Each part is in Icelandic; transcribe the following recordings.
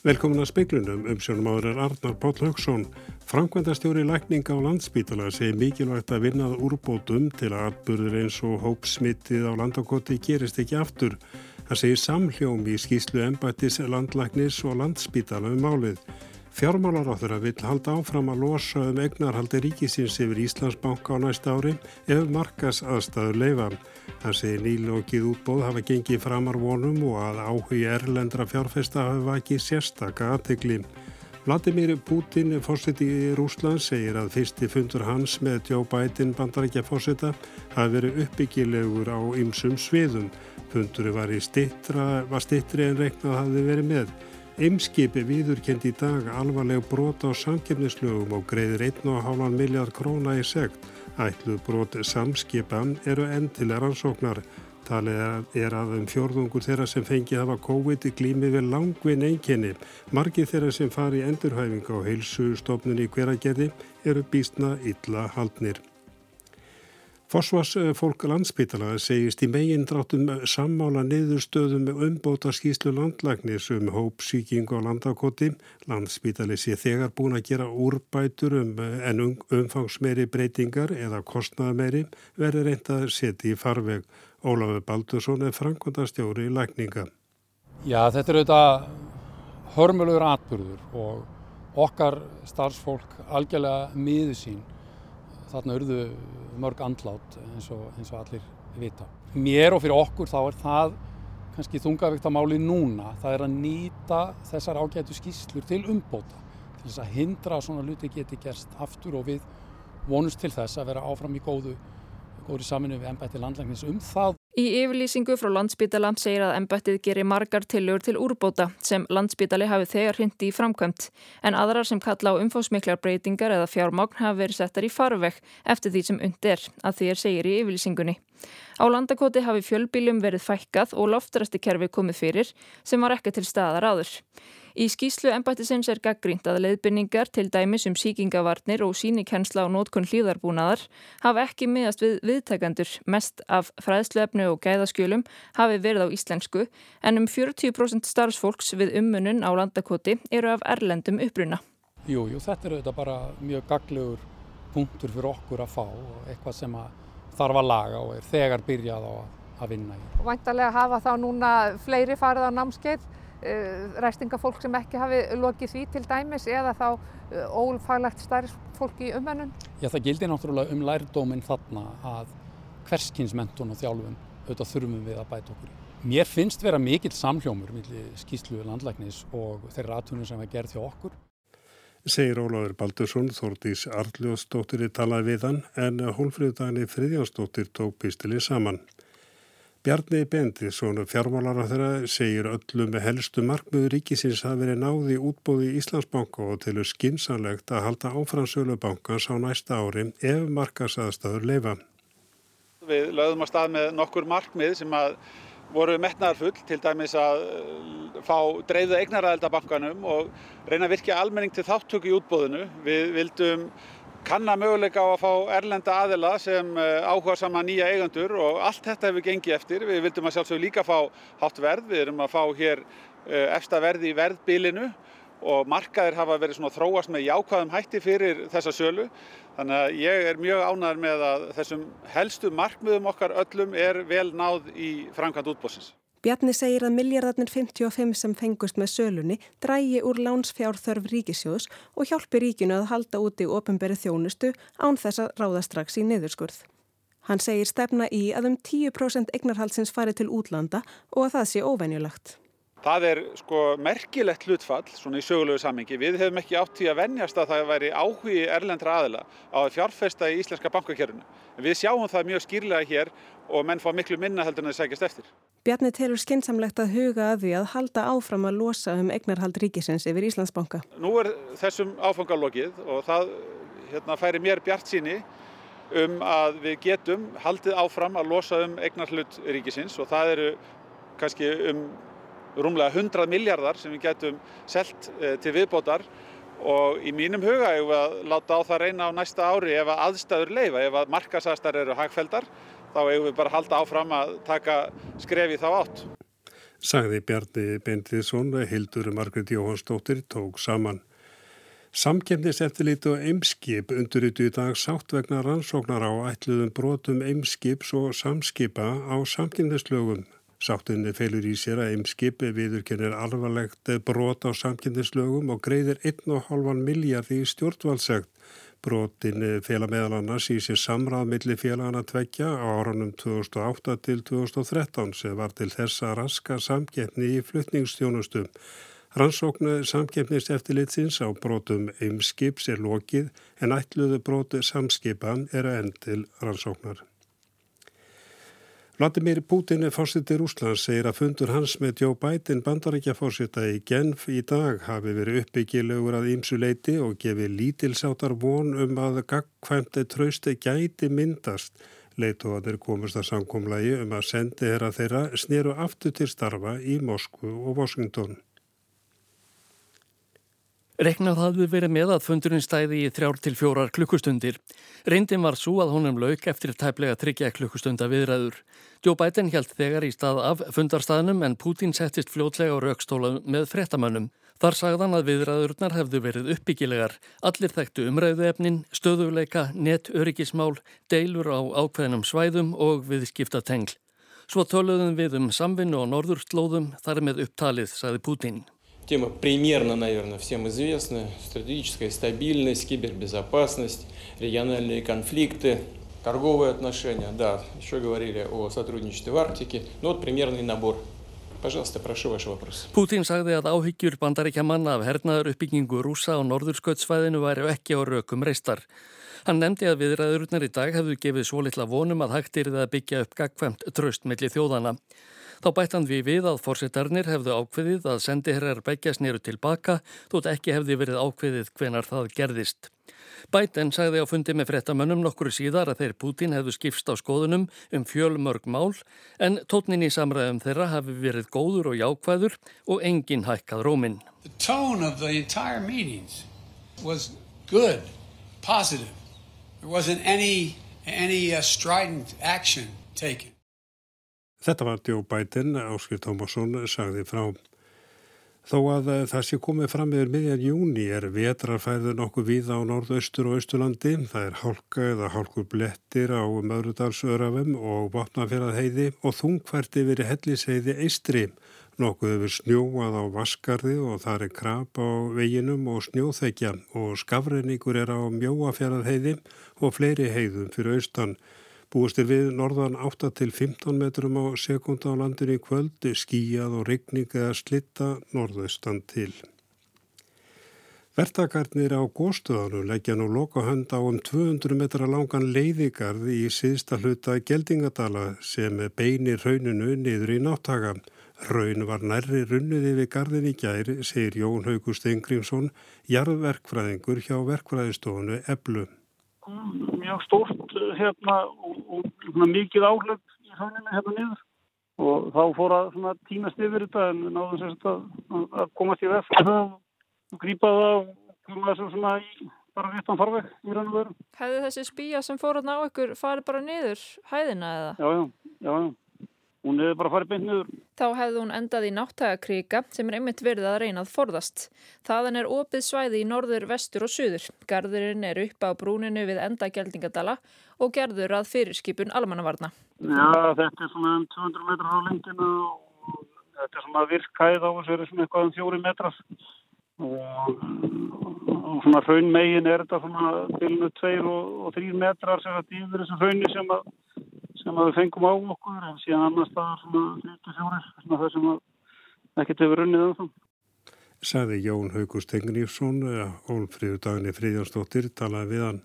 Velkomin að speiklunum um sjónum áður er Arnar Páll Haugsson. Framkvæmdastjóri lækninga á landsbítala segir mikilvægt að vinnað úrbótum til að atbyrður eins og hópsmittið á landakoti gerist ekki aftur. Það segir samhljóm í skýslu embættis landlæknis og landsbítala um málið. Fjármálaráþur að vill halda áfram að losa um egnarhaldi ríkisins yfir Íslandsbanka á næsta ári ef markas aðstæður leifa. Það segir nýlokið útbóð hafa gengið framar vonum og að áhugi erlendra fjárfesta hafa vakið sérstaka aðtegli. Vladimir Putin, fórseti í Rúsland, segir að fyrsti fundur hans með Joe Biden bandarækja fórseta hafi verið uppbyggilegur á ymsum sviðum. Funduru var stittri en reiknað hafi verið með. Eimskipi viðurkendi í dag alvarleg brota á samkefnislögum og greiðir 1,5 miljard króna í segt. Ætlu brot samskipan eru endilega rannsóknar. Talið er að um fjörðungur þeirra sem fengi hafa COVID glými við langvinn einkenni. Margi þeirra sem fari endurhæfing á heilsu stofnunni hveragerði eru býstna illa haldnir. Forsvarsfólk landsbytala segist í megin dráttum sammála niðurstöðum umbóta skýslu landlagnis um hópsíking á landakoti. Landsbytali sé þegar búin að gera úrbætur um en um, umfangsmeiri breytingar eða kostnaðmeiri verður reynd að setja í farveg. Ólafur Baldursson er frangvöndastjóri í lækninga. Já, þetta er auðvitað hörmulegur atbyrður og okkar starfsfólk algjörlega miður sín þarna urðu mörg andlát eins og, eins og allir vita. Mér og fyrir okkur þá er það kannski þungavíktamáli núna, það er að nýta þessar ágætu skýslur til umbóta til þess að hindra að svona luti geti gerst aftur og við vonumst til þess að vera áfram í góðu, góðu saminu við ennbætti landlæknis um það. Í yfirlýsingu frá landsbítala segir að embættið gerir margar tillögur til úrbóta sem landsbítali hafi þegar hindi í framkvæmt en aðrar sem kalla á umfósmiklar breytingar eða fjármákn hafi verið settar í farveg eftir því sem undir að því er segir í yfirlýsingunni. Á landakoti hafi fjölbíljum verið fækkað og loftrasti kerfi komið fyrir sem var ekki til staðar áður. Í skýslu embættisins er gaggrínt að leiðbynningar til dæmis um síkingavarnir og sínikensla og nótkunn hlýðarbúnaðar hafa ekki miðast við viðtækandur mest af fræðsluefnu og gæðaskjölum hafi verið á íslensku en um 40% starfsfólks við ummunun á landakoti eru af erlendum uppruna. Jú, jú, þetta er auðvitað bara mjög gaglegur punktur fyrir okkur að fá og eitthvað sem að þarf að laga og er þegar byrjað á að vinna í. Og vantarlega hafa þá núna fleiri farið á námskeið ræstingafólk sem ekki hafi lokið því til dæmis eða þá eh, ólfaglegt starfsfólk í umhennun? Já það gildir náttúrulega um lærdóminn þarna að hverskinsmentun og þjálfum auðvitað þurfum við að bæta okkur. Mér finnst vera mikill samhljómur millir skýslu landlæknis og þeirra aðtunum sem er gerð hjá okkur. Segir Óláður Baldursson, Þórdís Arljósdóttir talaði við hann en hólfriðdæni Friðjánsdóttir tók pistilið saman. Bjarni Bendisson, fjármálar á þeirra, segir öllum með helstu markmiður ríkisins að veri náði útbóði í Íslandsbanka og tilur skinsanlegt að halda áfransölu bankans á næsta ári ef markasaðstöður leifa. Við lögðum að stað með nokkur markmið sem að voru metnaðarfull, til dæmis að eh, fá dreifðu eignaræðelda bankanum og reyna að virkja almenning til þáttöku í útbóðinu. Við vildum kanna möguleika á að fá erlenda aðila sem eh, áhuga sama nýja eigandur og allt þetta hefur gengið eftir. Við vildum að sjálfsögur líka fá hátt verð, við erum að fá hér eh, efsta verð í verðbílinu og markaðir hafa verið svona þróast með jákvæðum hætti fyrir þessa sölu. Þannig að ég er mjög ánæður með að þessum helstu markmiðum okkar öllum er vel náð í framkvæmt útbósins. Bjarni segir að miljardarnir 55 sem fengust með sölunni drægi úr lánsfjárþörf ríkisjóðs og hjálpi ríkinu að halda úti ofinberi þjónustu án þess að ráða strax í niðurskurð. Hann segir stefna í að um 10% eignarhaldsins fari til útlanda og að það sé óvenjulagt. Það er sko merkilegt hlutfall svona í sögulegu sammingi. Við hefum ekki átt því að vennjast að það væri áhugi erlendra aðila á að fjárfesta í íslenska bankakerfunu. Við sjáum það mjög skýrlega hér og menn fá miklu minna heldur en það sækjast eftir. Bjarni telur skinsamlegt að huga að því að halda áfram að losa um eignarhald ríkisins yfir Íslandsbanka. Nú er þessum áfangalokið og það hérna, færi mér bjart síni um að við getum haldið áfram að losa um eignarhald ríkisins og það eru kannski um rúmlega 100 miljardar sem við getum selt eh, til viðbótar og í mínum huga hefur við að láta á það reyna á næsta ári ef að aðstæður leifa, ef að markasastar eru hagfeldar þá hefur við bara halda áfram að taka skrefi þá átt. sagði Bjarni Bendriðsson, Hildur Margret Jóhansdóttir tók saman. Samkefniseftilíti og eimskip unduritu í dag sátt vegna rannsóknar á ætluðum brotum eimskips og samskipa á samkefnislögum. Sáttunni feilur í sér að eimskipi viðurkennir alvarlegt brot á samkefnislögum og greiðir 1,5 miljard í stjórnvaldsegt. Brotin fela meðal annars í sér samrað millir félagana tveggja áranum 2008 til 2013 sem var til þessa raska samkeppni í fluttningsstjónustum. Rannsóknu samkeppnist eftirlitsins á brotum eimskips er lokið en ætluðu brotu samskipan er enn til rannsóknar. Vladimir Putin, fórsiti Rúslands, segir að fundur hans með Joe Biden bandarækja fórsita í Genf í dag hafi verið uppbyggilegur að ýmsu leiti og gefi lítilsáttar von um að gagkvæmti trausti gæti myndast. Leituðanir komast að samkomlagi um að sendi herra þeirra sneru aftur til starfa í Moskvu og Washington. Reknað hafði verið með að fundurinn stæði í þrjár til fjórar klukkustundir. Reyndin var svo að honum lauk eftir tæplega tryggja klukkustunda viðræður. Joe Biden held þegar í stað af fundarstaðnum en Putin settist fljótlega á raukstóla með frettamönnum. Þar sagðan að viðræðurnar hefðu verið uppbyggilegar. Allir þekktu umræðuefnin, stöðuleika, net, öryggismál, deilur á ákveðnum svæðum og viðskipta tengl. Svo töluðum við um samvinnu og norðurslóðum þar með upptalið, sagði Putin. Тема примерно, наверное, всем известна. Стратегическая стабильность, кибербезопасность, региональные конфликты, торговые отношения. Да, еще говорили о сотрудничестве в Арктике. Ну вот примерный набор. Пожалуйста, прошу ваши вопросы. Putin sagði að áhyggjur bandaríkja manna af hernaður uppbyggingu rúsa á norðursköldsvæðinu væri ekki á rökum reistar. Hann nefndi að viðræðururnar í dag hefðu gefið svo litla vonum að hægt er það að byggja upp gagkvæmt tröst melli þjóðana. Þá bættan við við að fórsettarnir hefðu ákveðið að sendiherrar begjas nýru tilbaka þótt ekki hefði verið ákveðið hvenar það gerðist. Bæten sagði á fundi með frettamönnum nokkru síðar að þeir Putin hefðu skipst á skoðunum um fjölmörg mál en tótnin í samræðum þeirra hafi verið góður og jákvæður og engin hækkað róminn. Tone of the entire meetings was good, positive. There wasn't any, any uh, strident action taken. Þetta var Joe Biden, Áskil Tómasson sagði frá. Þó að eh, það sé komið fram yfir miðjan júni er vetrarfæðu nokkuð víða á norðaustur og austurlandi. Það er hálka eða hálkur blettir á Möðrudalsörafum og Vopnafjörðað heiði og þungfærti verið helliseiði eistri. Nokkuð hefur snjóað á Vaskarði og það er krap á veginum og snjóþekja og skafreiningur er á Mjóafjörðað heiði og fleiri heiðum fyrir austan. Búist er við norðan 8 til 15 metrum á sekunda á landinu í kvöldu, skíjað og regning eða slitta norðaustan til. Vertakarnir á góðstöðanu leggja nú lokahönd á um 200 metra langan leiðigarð í síðsta hluta Geldingadala sem beinir rauninu niður í náttaka. Raun var nærri runniði við garðin í gæri, segir Jón Haugur Steingrímsson, jarðverkfræðingur hjá verkfræðistofunu Eblu mjög stórt eh, hérna og, og mikið áhlöp í hrauninu hérna niður og þá fór að týnast yfir þetta en við náðum sérst að, að komast í vefn og grípa það og koma þessu svona í bara réttan farveg í raun og veru. Hefði þessi spýja sem fór að ná ykkur farið bara niður hæðina eða? Já, já, já, já. Hún hefði bara farið beint niður. Þá hefði hún endað í náttagakríka sem er einmitt verið að reyna að forðast. Þaðan er opið svæði í norður, vestur og suður. Garðurinn er uppa á brúninu við endagjaldingadala og gerður að fyrirskipun almannavarna. Já, þetta er svona 200 metrar á lenginu og þetta er svona virkhæð á þessu er svona eitthvað um fjóri metrar og, og svona raunmegin er þetta svona bilinu 2 og 3 metrar sem þetta yfir þessu raunni sem að sem við fengum á okkur en síðan annars staðar svona 34 svona það sem ekkert hefur runnið á það. Saði Jón Haugur Stengriðsson, Ólfríður Dagni Fríðjónsdóttir, talaði við hann.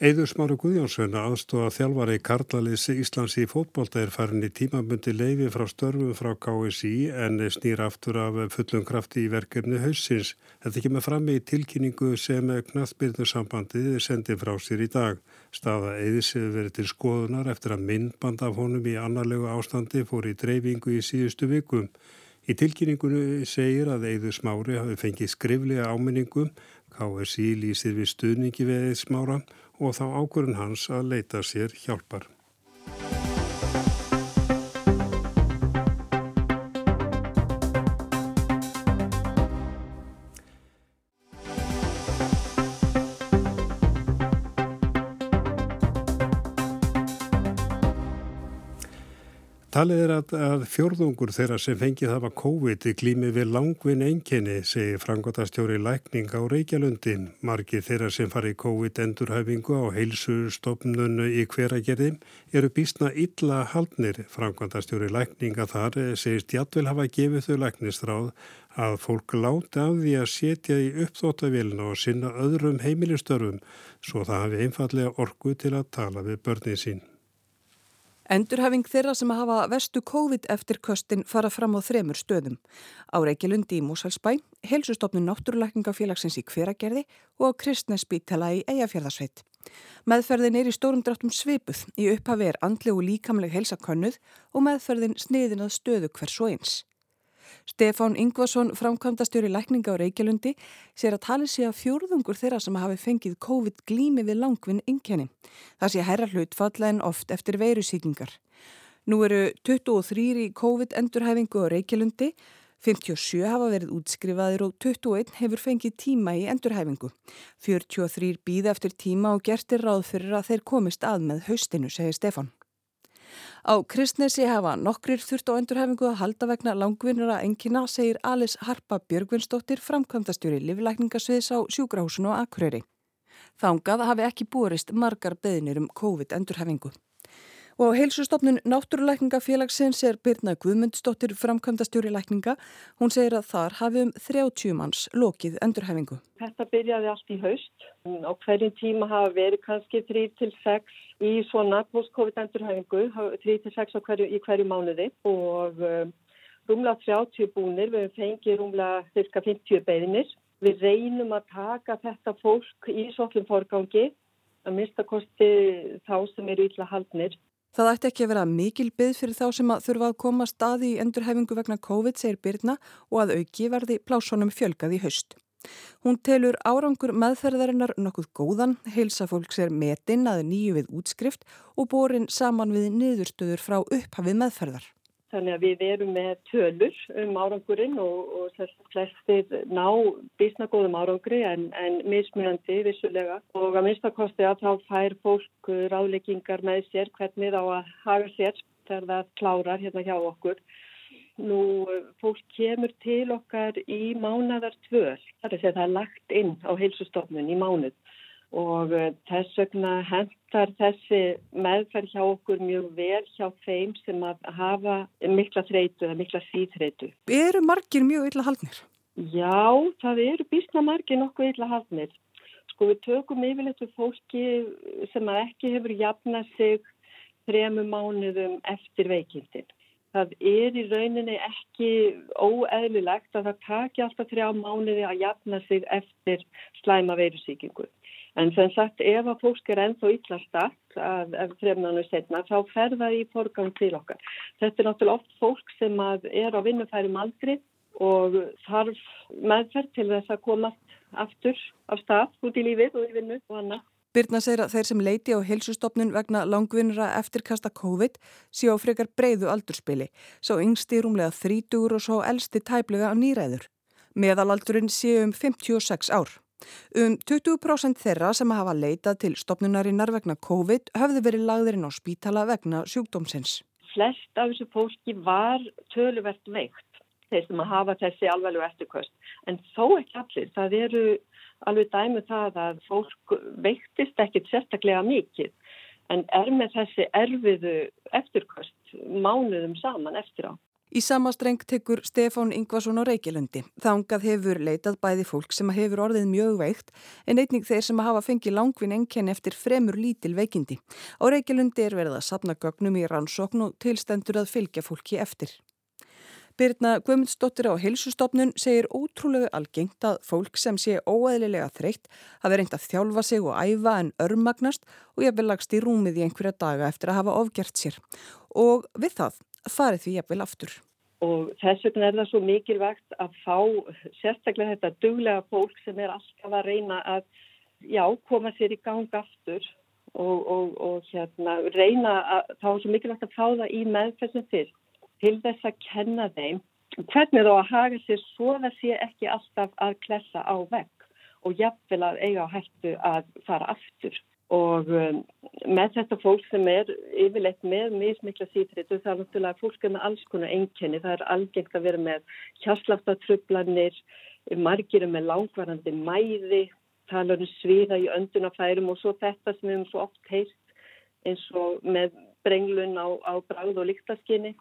Eður Smáru Guðjónsson aðstóða þjálfari Karlalisi Íslands í fótbolta er farin í tímabundi leifi frá störfum frá KSI en snýr aftur af fullum krafti í verkefni hausins. Þetta kemur fram í tilkynningu sem knastbyrnusambandið sendi frá sér í dag. Staða Eðis hefur verið til skoðunar eftir að myndband af honum í annarlegu ástandi fór í dreifingu í síðustu vikum. Í tilkynningunni segir að Eður Smári hafi fengið skriflega áminningum, KSI lýsir við stuðningi við Eður Smára og þá ákvörðun hans að leita sér hjálpar. Talið er að, að fjörðungur þeirra sem fengið hafa COVID glými við langvinn enginni, segir frangotastjóri lækning á Reykjalundi. Margi þeirra sem fari COVID endurhæfingu á heilsustofnunu í hveragerði eru bísna illa haldnir. Frangotastjóri lækninga þar segist jætvel hafa gefið þau læknistráð að fólk láti af því að setja í uppþóttavílna og sinna öðrum heimilistörfum svo það hafi einfallega orgu til að tala við börnin sín. Endurhæfing þeirra sem hafa vestu COVID eftir köstin fara fram á þremur stöðum. Á Reykjalundi í Músalsbæ, helsustofnun náttúrulækningafélagsins í Hveragerði og á Kristnesbítala í Eyjafjörðarsveit. Meðferðin er í stórum dráttum svipuð, í upphafi er andli og líkamleg helsakönnuð og meðferðin sniðin að stöðu hvers og eins. Stefán Ingvarsson, framkvæmdastjóri lækninga á Reykjalundi, sér að tali sig að fjórðungur þeirra sem hafi fengið COVID glými við langvinn inkenni. Það sé herra hlut falla en oft eftir veirusíkingar. Nú eru 23 í COVID endurhæfingu á Reykjalundi, 57 hafa verið útskrifaðir og 21 hefur fengið tíma í endurhæfingu. 43 býða eftir tíma og gertir ráð fyrir að þeir komist að með haustinu, segir Stefán. Á Kristnesi hafa nokkrir þurft á endurhefingu að halda vegna langvinnara engina, segir Alice Harpa Björgvinsdóttir framkvæmdastjóri livlækningasviðs á sjúkrahúsinu og Akureyri. Þángað hafi ekki búrist margar beðinir um COVID-endurhefingu. Og heilsustofnun Náttúrulækningafélagsins er Birna Guðmundsdóttir framkvæmdastjóri lækninga. Hún segir að þar hafi um 30 manns lokið endurhefingu. Þetta byrjaði allt í haust. Á hverjum tíma hafa verið kannski 3-6 í svona post-covid endurhefingu, 3-6 hverju, í hverju mánuði og um, rúmlega 30 búnir, við fengið rúmlega cirka 50 beðinir. Við reynum að taka þetta fólk í svollum forgangi að mista kosti þá sem eru ítla haldnir. Það ætti ekki að vera mikil byggð fyrir þá sem að þurfa að koma staði í endurhefingu vegna COVID, segir Birna, og að auki verði plásónum fjölgað í haust. Hún telur árangur meðferðarinnar nokkuð góðan, heilsa fólks er metinn að nýju við útskrift og borin saman við niðurstöður frá upphafið meðferðar. Þannig að við erum með tölur um árangurinn og, og að flestir ná bísna góðum árangri en, en mismunandi vissulega. Og að minnstakosti að þá fær fólk ráðleggingar með sér hvernig þá að haga sér þegar það klárar hérna hjá okkur. Nú, fólk kemur til okkar í mánadar tvöl, þar er að það er lagt inn á heilsustofnun í mánuð og eh, þess vegna hendar þessi meðferð hjá okkur mjög vel hjá þeim sem að hafa mikla þreitu eða mikla síþreitu. Eru margir mjög illa haldnir? Já, það eru bísna margir nokkuð illa haldnir. Sko við tökum yfirleitt við fólki sem að ekki hefur jafnað sig þremu mánuðum eftir veikindin. Það er í rauninni ekki óeðlilegt að það taki alltaf þrjá mánuði að jafna sig eftir slæma veirusíkingu. En sem sagt ef að fólk er ennþá yllastakt af þremnanu setna þá fer það í forgang til okkar. Þetta er náttúrulega oft fólk sem er á vinnufærum aldri og þarf meðferð til þess að komast aftur af stað út í lífið og í vinnu og annað. Byrna segir að þeir sem leiti á helsustofnun vegna langvinnra eftirkasta COVID séu frekar breyðu aldurspili, svo yngsti rúmlega 30 og svo elsti tæplega á nýræður. Meðalaldurinn séu um 56 ár. Um 20% þeirra sem hafa leitað til stopnunarinnar vegna COVID höfðu verið lagðirinn á spítala vegna sjúkdómsins. Flest af þessu fólki var töluvert veikt þeir sem hafa þessi alveg eftirkvöst en þó ekki allir. Það eru alveg dæmu um það að fólk veiktist ekkit sérstaklega mikið en er með þessi erfiðu eftirkvöst mánuðum saman eftir á. Í samastreng tekur Stefán Ingvarsson á Reykjalundi. Þangað hefur leitað bæði fólk sem hefur orðið mjög veikt en einning þeir sem hafa fengið langvinn enkenni eftir fremur lítil veikindi. Á Reykjalundi er verið að sapna gögnum í rannsókn og tilstendur að fylgja fólki eftir. Birna Guðmundsdóttir á heilsustofnun segir ótrúlegu algengt að fólk sem sé óæðilega þreytt hafi reynd að þjálfa sig og æfa en örmagnast og ég vil lagst í rúmið í einhverja daga eftir að hafa ofgjert sér. Og við það farið því jafnvel aftur. Og þess vegna er það svo mikilvægt að fá sérstaklega þetta duglega fólk sem er alltaf að reyna að já, koma sér í gang aftur og, og, og hérna, reyna að þá er svo mikilvægt að fá það í meðferðin fyrst til þess að kenna þeim hvernig þá að haga sér svo það sé ekki alltaf að klessa á vegg og jafnvel að eiga á hættu að fara aftur og um, með þetta fólk sem er yfirleitt með mismikla síþritu það er náttúrulega fólk með alls konar enkenni. Það er algengt að vera með hjarslaftatrublanir, margir með langvarandi mæði, tala um sviða í öndunafærum og svo þetta sem við hefum svo oft heist eins og með brenglun á, á bráð og líktaskinni.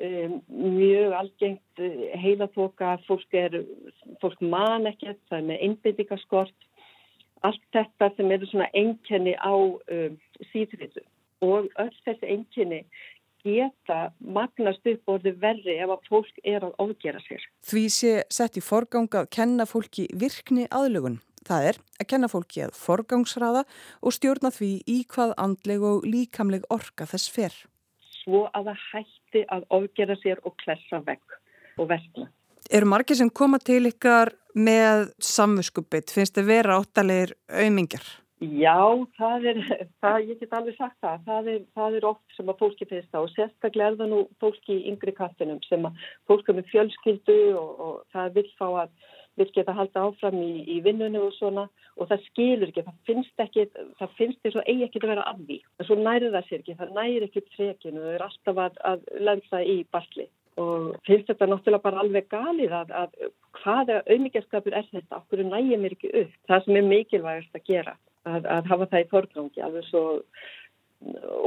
Um, mjög algengt heila þoka, fólk, fólk man ekkert, það er með einbindikaskort allt þetta sem eru svona enkenni á um, síðritu og öll þessi enkenni geta magnast upp orði verri ef að fólk er að ofgera sér. Því sé sett í forgang að kenna fólki virkni aðlugun. Það er að kenna fólki að forgangsraða og stjórna því í hvað andleg og líkamleg orka þess fer. Svo að það hætti að ofgera sér og klessa vekk og verðna. Eru margir sem koma til ykkar með samvöskupið? Finnst þið vera áttalegir auðmingjar? Já, það er, það, ég get alveg sagt það. Það er, það er oft sem að fólki finnst það og sérstaklega er það nú fólki í yngri kattinum sem að fólk er með fjölskyldu og, og það vil fá að vil geta halda áfram í, í vinnunum og svona og það skilur ekki, það finnst ekki, það finnst þess að eigi ekki að vera af því. En svo næri það sér ekki, það næri ekki upp frekinu, það er alltaf að, að lenda í basli og finnst þetta náttúrulega bara alveg galið að, að hvaða auðmyggjaskapur er þetta, okkur nægir mér ekki upp? Það sem er mikilvægast að gera að, að hafa það í forgangi. Alveg svo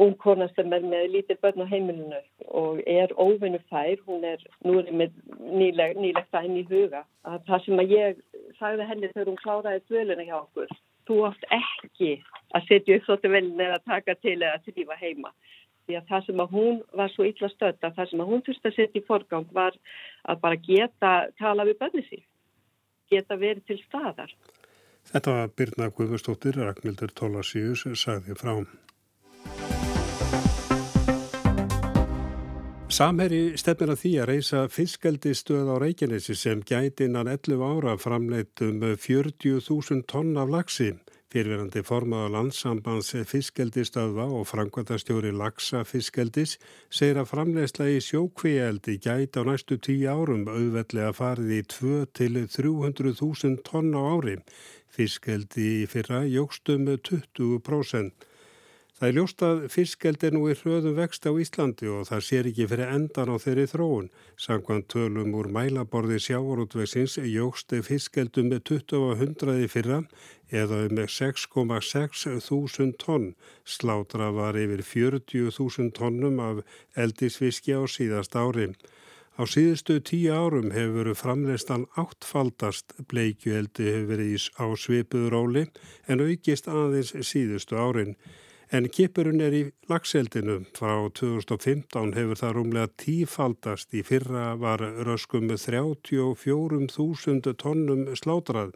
ung kona sem er með lítið börn á heimilinu og er óvinnu fær, hún er nú er með nýleg, nýlegt það henni í huga að það sem að ég sagði henni þegar hún kláraði tvöluna hjá okkur þú átt ekki að setja upp þóttu velin eða taka til eða þrýfa heima því að það sem að hún var svo illa stötta, það sem að hún þurfti að setja í forgang var að bara geta tala við bönni sín, geta verið til staðar. Þetta var Birna Guðmustóttir, Ragnhildur Tólasíus, sagði frá. Samherri stefnir að því að reysa fiskaldistöð á Reykjanesi sem gæti innan 11 ára framleitt um 40.000 tonn af laxi. Fyrirverandi formaða landsambands fiskeldistöðva og framkvæmtastjóri Laxa fiskeldis segir að framlegsla í sjókvíeldi gæti á næstu tíu árum auðvellega farið í 2-300.000 tonn á ári. Fiskeldi í fyrra jógstum 20%. Það er ljóst að fiskeld er nú í hröðum vext á Íslandi og það sér ekki fyrir endan á þeirri þróun. Samkvæmt tölum úr mælaborði sjávarútvegsins jógst fiskeldum með 20 í fyrra eða með 6,6 þúsund tonn. Slátra var yfir 40.000 tonnum af eldisfiski á síðast ári. Á síðustu tíu árum hefur framleistan áttfaldast bleikjueldi hefur verið á svipuðróli en aukist aðeins síðustu árin. En kipurinn er í lagseldinu. Frá 2015 hefur það rúmlega tífaldast. Í fyrra var röskum með 34.000 tonnum slátrað.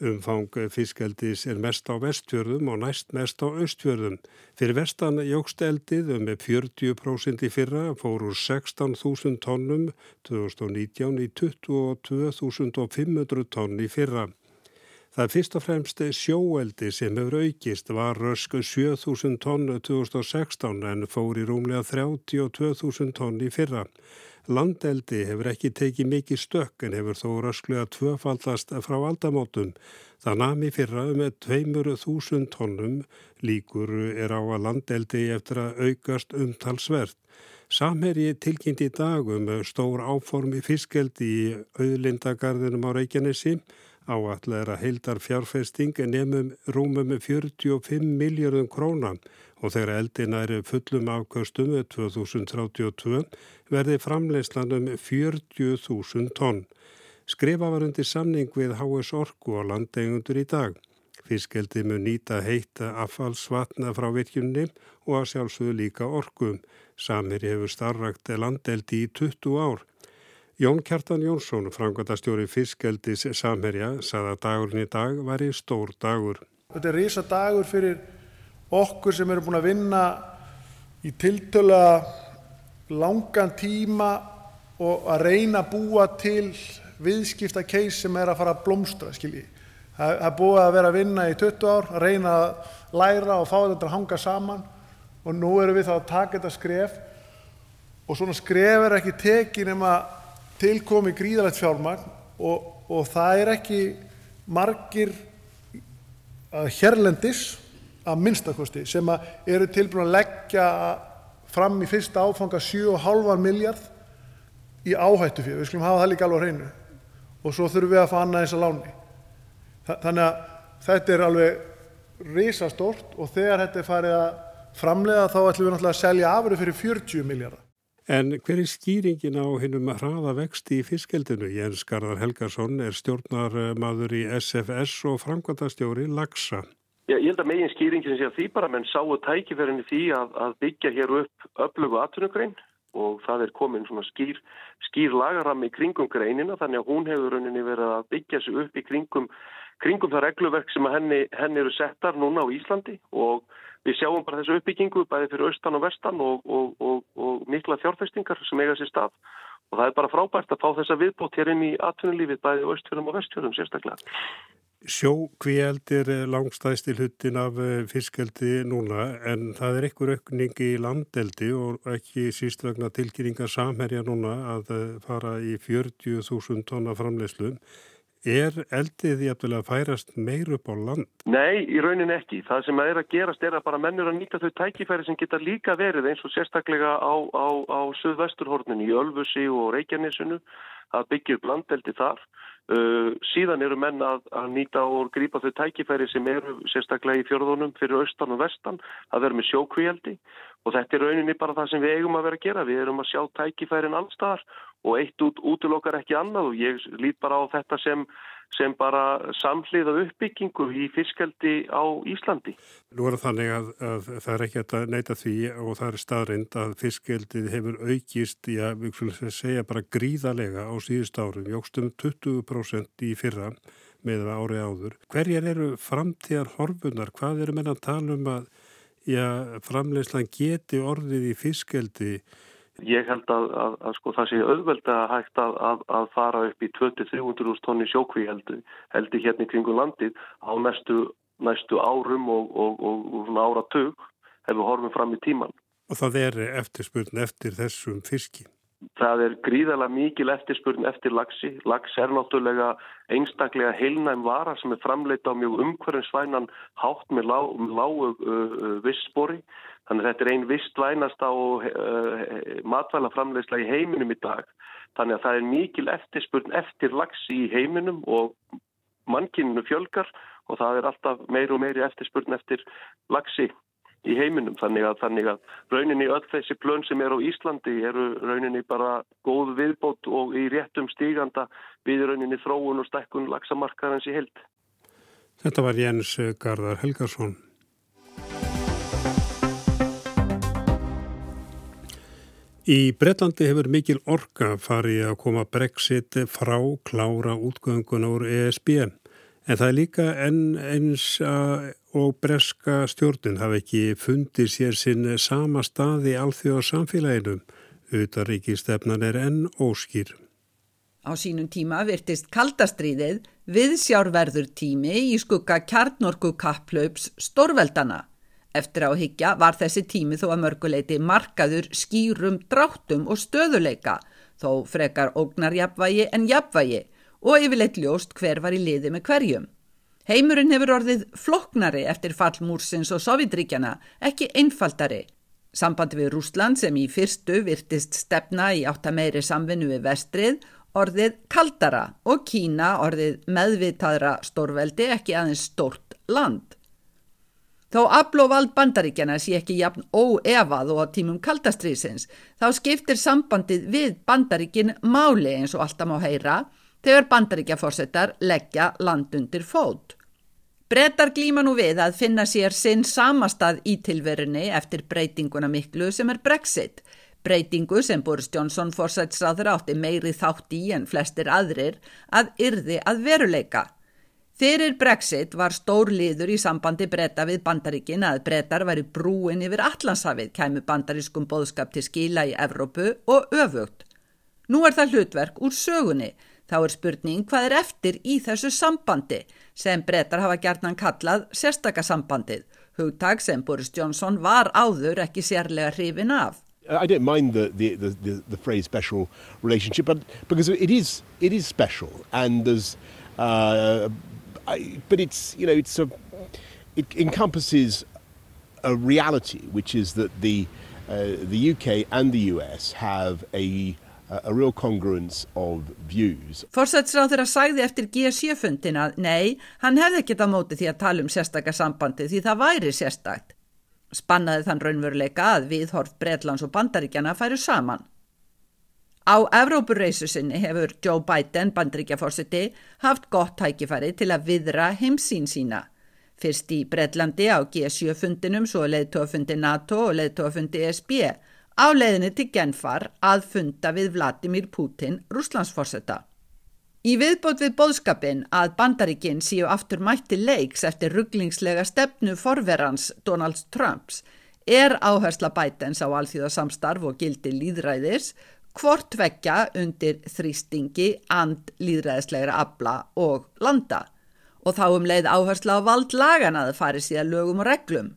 Umfang fiskeldis er mest á vestfjörðum og næst mest á austfjörðum. Fyrir vestan jógst eldið um með 40% í fyrra fór úr 16.000 tonnum 2019 í 22.500 tonn í fyrra. Það er fyrst og fremst sjóeldi sem hefur aukist var rösk 7.000 tonn 2016 en fór í rúmlega 32.000 tonn í fyrra. Landeldi hefur ekki tekið mikið stökk en hefur þó rösklega tvöfaldast frá aldamótum. Það nami fyrra með 2.000 tonnum líkur er á að landeldi eftir að aukast umtalsvert. Samherji tilkynnt í dag um stór áformi fiskeldi í auðlindagarðinum á Reykjanesi Áallega heildar fjárfesting nefnum rúmum 45 miljardum krónan og þegar eldina eru fullum afkvöstum 2032 verði framleyslanum 40.000 tonn. Skrifa var undir samning við HS Orku og landegundur í dag. Fiskeldi mun nýta heita affallsvatna frá virkjunni og að sjálfsögðu líka orkum. Samir hefur starrakt landeldi í 20 ár. Jón Kjartan Jónsson, frangvandastjóri Fiskeldis Samherja, sagði að dagurinn í dag var í stór dagur. Þetta er risa dagur fyrir okkur sem eru búin að vinna í tiltöla langan tíma og að reyna að búa til viðskipta keis sem er að fara að blómstra, skiljið. Það er búið að vera að vinna í 20 ár, að reyna að læra og fá þetta að hanga saman og nú erum við þá að taka þetta skref og svona skref er ekki tekið nema tilkomi gríðalegt fjármagn og, og það er ekki margir að hérlendis að minnstakosti sem eru tilbúin að leggja fram í fyrsta áfanga 7,5 miljard í áhættu fyrir, við skulum hafa það líka alveg hreinu og svo þurfum við að fá annað eins að láni. Þannig að þetta er alveg risastórt og þegar þetta er farið að framlega þá ætlum við náttúrulega að selja afurðu fyrir 40 miljardar. En hver er skýringin á hinnum hraða vexti í fiskeldinu? Jens Garðar Helgarsson er stjórnarmadur í SFS og framkvæmdastjóri Laxa. Já, ég held að megin skýringin sé að því bara menn sáu tækiferinni því að, að byggja hér upp öflugu atvinnugrein og það er komin svona skýr, skýr lagaram í kringum greinina þannig að hún hefur rauninni verið að byggja sig upp í kringum, kringum það regluverk sem henni, henni eru settar núna á Íslandi og við sjáum bara þessu uppbyggingu bæði fyrir austan og vestan og, og, og, og mikla fjárfestingar sem eiga sér stað og það er bara frábært að fá þessa viðbót hér inn í atvinnulífið bæði austfjörðum og vestfjörðum sérstaklega. Sjókvíeldir er langstæðstil huttin af eh, fiskeldi núna en það er ekkur aukning í landeldi og ekki síst vegna tilkynninga samherja núna að eh, fara í 40.000 tonna framleyslu. Er eldið jæftilega að færast meir upp á land? Nei, í raunin ekki. Það sem er að gerast er að bara mennur að nýta þau tækifæri sem geta líka verið eins og sérstaklega á, á, á söðvesturhorninu í Ölfusi og Reykjanesinu að byggja upp landeldi þar Uh, síðan eru menn að, að nýta og grípa þau tækifæri sem eru sérstaklega í fjörðunum fyrir austan og vestan að vera með sjókvíaldi og þetta er rauninni bara það sem við eigum að vera að gera. Við erum að sjá tækifærin allstaðar og eitt út útlokar ekki annað og ég lít bara á þetta sem sem bara samhliða uppbyggingu í fiskaldi á Íslandi. Nú er það þannig að, að það er ekki að neyta því og það er staðrind að fiskaldið hefur aukist, já, við skulum segja bara gríðalega á síðust árum, jógstum 20% í fyrra með árið áður. Hverjar eru framtíðar horfunar? Hvað eru menn að tala um að já, framleyslan geti orðið í fiskaldi Ég held að, að, að sko, það sé auðvelda hægt að, að fara upp í 20-300 tonni sjókví heldur, heldur hérna í kringu landið á næstu, næstu árum og, og, og, og áratug ef við horfum fram í tíman. Og það er eftirspurn eftir þessum fiski? Það er gríðarlega mikil eftirspurn eftir lagsi. Lags er náttúrulega einstaklega heilnæm vara sem er framleita á mjög umhverjum hátt með lágu lá, uh, uh, vissspori. Þannig að þetta er einn vistvænasta og uh, matvælaframleysla í heiminum í dag. Þannig að það er mikil eftirspurn eftir lagsi í heiminum og mannkyninu fjölgar og það er alltaf meir og meiri eftirspurn eftir lagsi í heiminum. Þannig að, þannig að rauninni öll þessi plön sem er á Íslandi eru rauninni bara góð viðbót og í réttum stíganda við rauninni þróun og stekkun lagsamarkaðans í held. Þetta var Jens Garðar Helgarsson. Í Breitlandi hefur mikil orka farið að koma Brexit frá klára útgöngun úr ESB. En það er líka enn eins og breska stjórnun hafa ekki fundið sér sinn sama staði alþjóða samfélaginu. Utaríkistefnan er enn óskýr. Á sínum tíma virtist kaldastriðið viðsjárverður tími í skugga kjarnorku kapplaups stórveldana. Eftir á higgja var þessi tími þó að mörguleiti markaður skýrum dráttum og stöðuleika, þó frekar ógnarjapvægi en japvægi og yfirleitt ljóst hver var í liði með hverjum. Heimurinn hefur orðið floknari eftir fallmúrsins og sovjetríkjana, ekki einfaldari. Sambandi við Rúsland sem í fyrstu virtist stefna í áttameiri samvinnu við vestrið, orðið kaldara og Kína orðið meðvitaðra stórveldi ekki aðeins stort land. Þó afl og vald bandaríkjana sé ekki jafn óefað og á tímum kaldastriðsins, þá skiptir sambandið við bandaríkin máli eins og alltaf má heyra þegar bandaríkjaforsetar leggja landundir fót. Brettar glíma nú við að finna sér sinn samastað í tilverunni eftir breytinguna miklu sem er Brexit, breytingu sem Boris Johnson forsætsráður átti meiri þátt í en flestir aðrir að yrði að veruleika. Fyrir Brexit var stór liður í sambandi breyta við bandaríkin að breytar væri brúin yfir Allandshafið kæmu bandarískum boðskap til skila í Evrópu og öfugt. Nú er það hlutverk úr sögunni. Þá er spurning hvað er eftir í þessu sambandi sem breytar hafa gertnan kallað sérstakasambandið, hugtag sem Boris Johnson var áður ekki sérlega hrifin af. I don't mind the, the, the, the phrase special relationship, but because it is, it is special and there's uh, I, but it's you know it's a it encompasses a reality, which is that the, uh, the UK and the US have a a real congruence of views. Forsætsráð þeirra sagði eftir G7-fundin að nei, hann hefði ekkert á móti því að tala um sérstakar sambandi því það væri sérstakt. Spannaði þann raunveruleika að viðhorf Breitlands og Bandaríkjana færu saman. Á Evrópurreysu sinni hefur Joe Biden, bandaríkjaforsiti, haft gott tækifæri til að viðra heimsín sína. Fyrst í Breitlandi á G7-fundinum, svo leðtófundi NATO og leðtófundi ESB á leiðinni til Genfar að funda við Vladimir Putin, rúslandsforsetta. Í viðbót við bóðskapin að bandaríkinn síu aftur mætti leiks eftir rugglingslega stefnu forverans Donald Trumps er áhersla bætens á alþjóðasamstarf og gildi líðræðis hvort vekja undir þrýstingi and líðræðislegra abla og landa og þá um leið áhersla á vald lagan að það fari síðan lögum og reglum.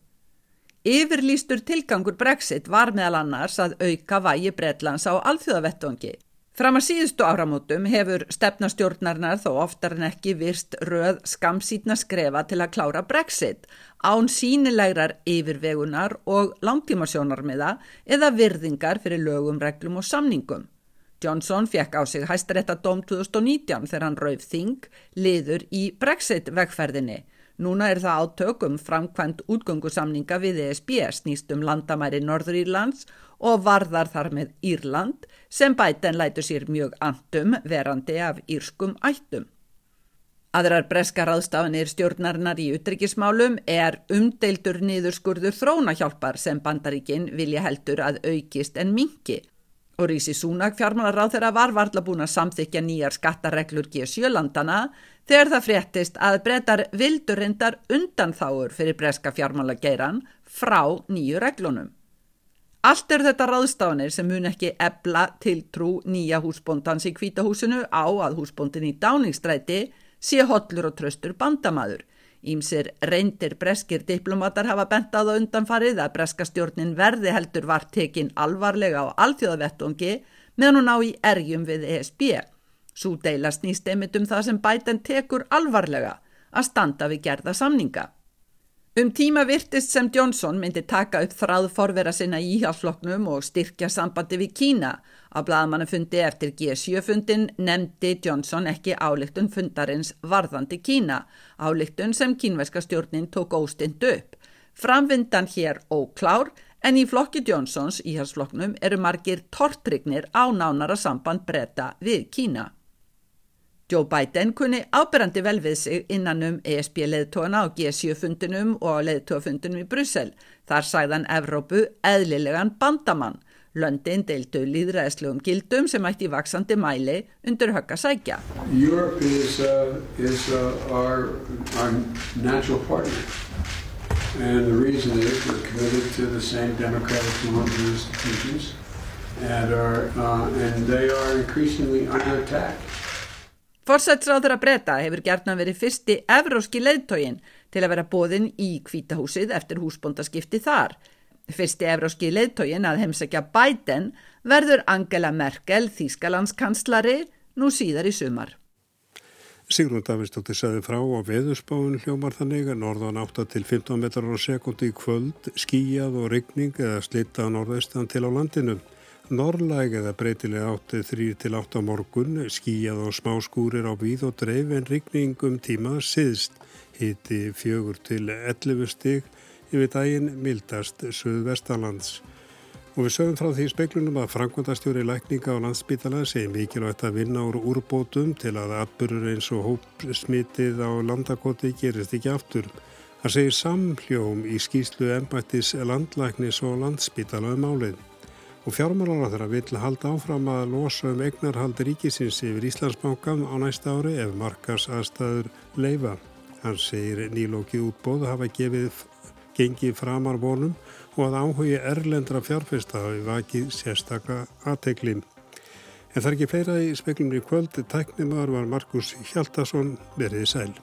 Yfirlýstur tilgangur Brexit var meðal annars að auka vægi Breitlands á alþjóðavettongi. Fram að síðustu áramótum hefur stefnastjórnarnar þó oftar en ekki virst röð skamsýtna skrefa til að klára Brexit án sínilegrar yfirvegunar og langtímasjónarmiða eða virðingar fyrir lögum, reglum og samningum. Johnson fekk á sig hæstarétta dóm 2019 þegar hann rauf þing liður í Brexit vegferðinni Núna er það átökum framkvæmt útgöngusamninga við ESB snýst um landamæri Norður Írlands og varðar þar með Írland sem bæten lætur sér mjög andum verandi af írskum ættum. Aðrar breska ráðstafanir stjórnarinnar í utryggismálum er umdeildur niðurskurður þrónahjálpar sem bandaríkinn vilja heldur að aukist en mingi og Rísi Súnak fjármálaráð þeirra var varðla búin að samþykja nýjar skattareglur G7-landana þegar það fréttist að breytar vildurindar undanþáur fyrir breska fjármálageiran frá nýju reglunum. Allt eru þetta ráðstafanir sem mun ekki ebla til trú nýja húsbóndans í kvítahúsinu á að húsbóndin í dáningsstræti sé hotlur og tröstur bandamaður Ímsir reyndir breskir diplomatar hafa bent á undanfarið að breskastjórnin verði heldur var tekin alvarlega á alþjóðavettungi meðan hún á í erjum við ESB. Svo deila snýst einmitt um það sem bæten tekur alvarlega að standa við gerða samninga. Um tíma virtist sem Johnson myndi taka upp þráð forvera sinna í íhjálpsfloknum og styrkja sambandi við Kína. Að blaðmannu fundi eftir G7-fundin nefndi Johnson ekki álíktun fundarins varðandi Kína, álíktun sem kínveska stjórnin tók óstind upp. Framvindan hér óklár en í flokki Johnsons íhjálpsfloknum eru margir tortrygnir á nánara samband breyta við Kína. Joe Biden kunni ábyrrandi vel við sig innan um ESB-leðtóna á G7-fundinum og leðtófundinum í Brussel. Þar sæðan Evrópu eðlilegan bandamann. Löndin deildu líðræðslegum gildum sem ætti í vaksandi mæli undir högg að sækja. Europe is, uh, is uh, our, our natural partner. And the reason is we're committed to the same democratic and institutions. And, are, uh, and they are increasingly under attack. Forsætsráður að breyta hefur gertna verið fyrsti evróski leiðtógin til að vera bóðin í kvítahúsið eftir húsbóndaskipti þar. Fyrsti evróski leiðtógin að heimsækja Biden verður Angela Merkel, Þýskalandskanslari, nú síðar í sumar. Sigrun Davidsdóttir sagði frá á veðurspáin hljómar þannig að norðan 8 til 15 metrar á sekundi í kvöld, skíjað og rigning eða slitta á norðaustan til á landinu. Norrlæg eða breytilega átti 3-8 morgun, skíjað og smá skúrir á víð og dreif en rigningum tíma siðst, hiti 4-11 stig yfir daginn mildast söðvestalands. Og við sögum frá því speiklunum að Frankvöndastjóri lækninga á landsbítala segir mikilvægt að vinna úr úrbótum til að atbyrður eins og hópsmitið á landakoti gerist ekki aftur. Það segir samhljóm í skýslu ennbættis landlæknis og landsbítala um álið og fjármálaráþara vill halda áfram að losa um eignarhaldi ríkisins yfir Íslandsbankan á næsta ári ef markars aðstæður leifa. Hann segir nýlókið útbóð hafa gefið gengið framar vonum og að áhugi erlendra fjárfesta hafi vakið sérstaka aðteglin. En það er ekki fleira í speklunni kvöld, tæknimar var Markus Hjaldarsson verið sæl.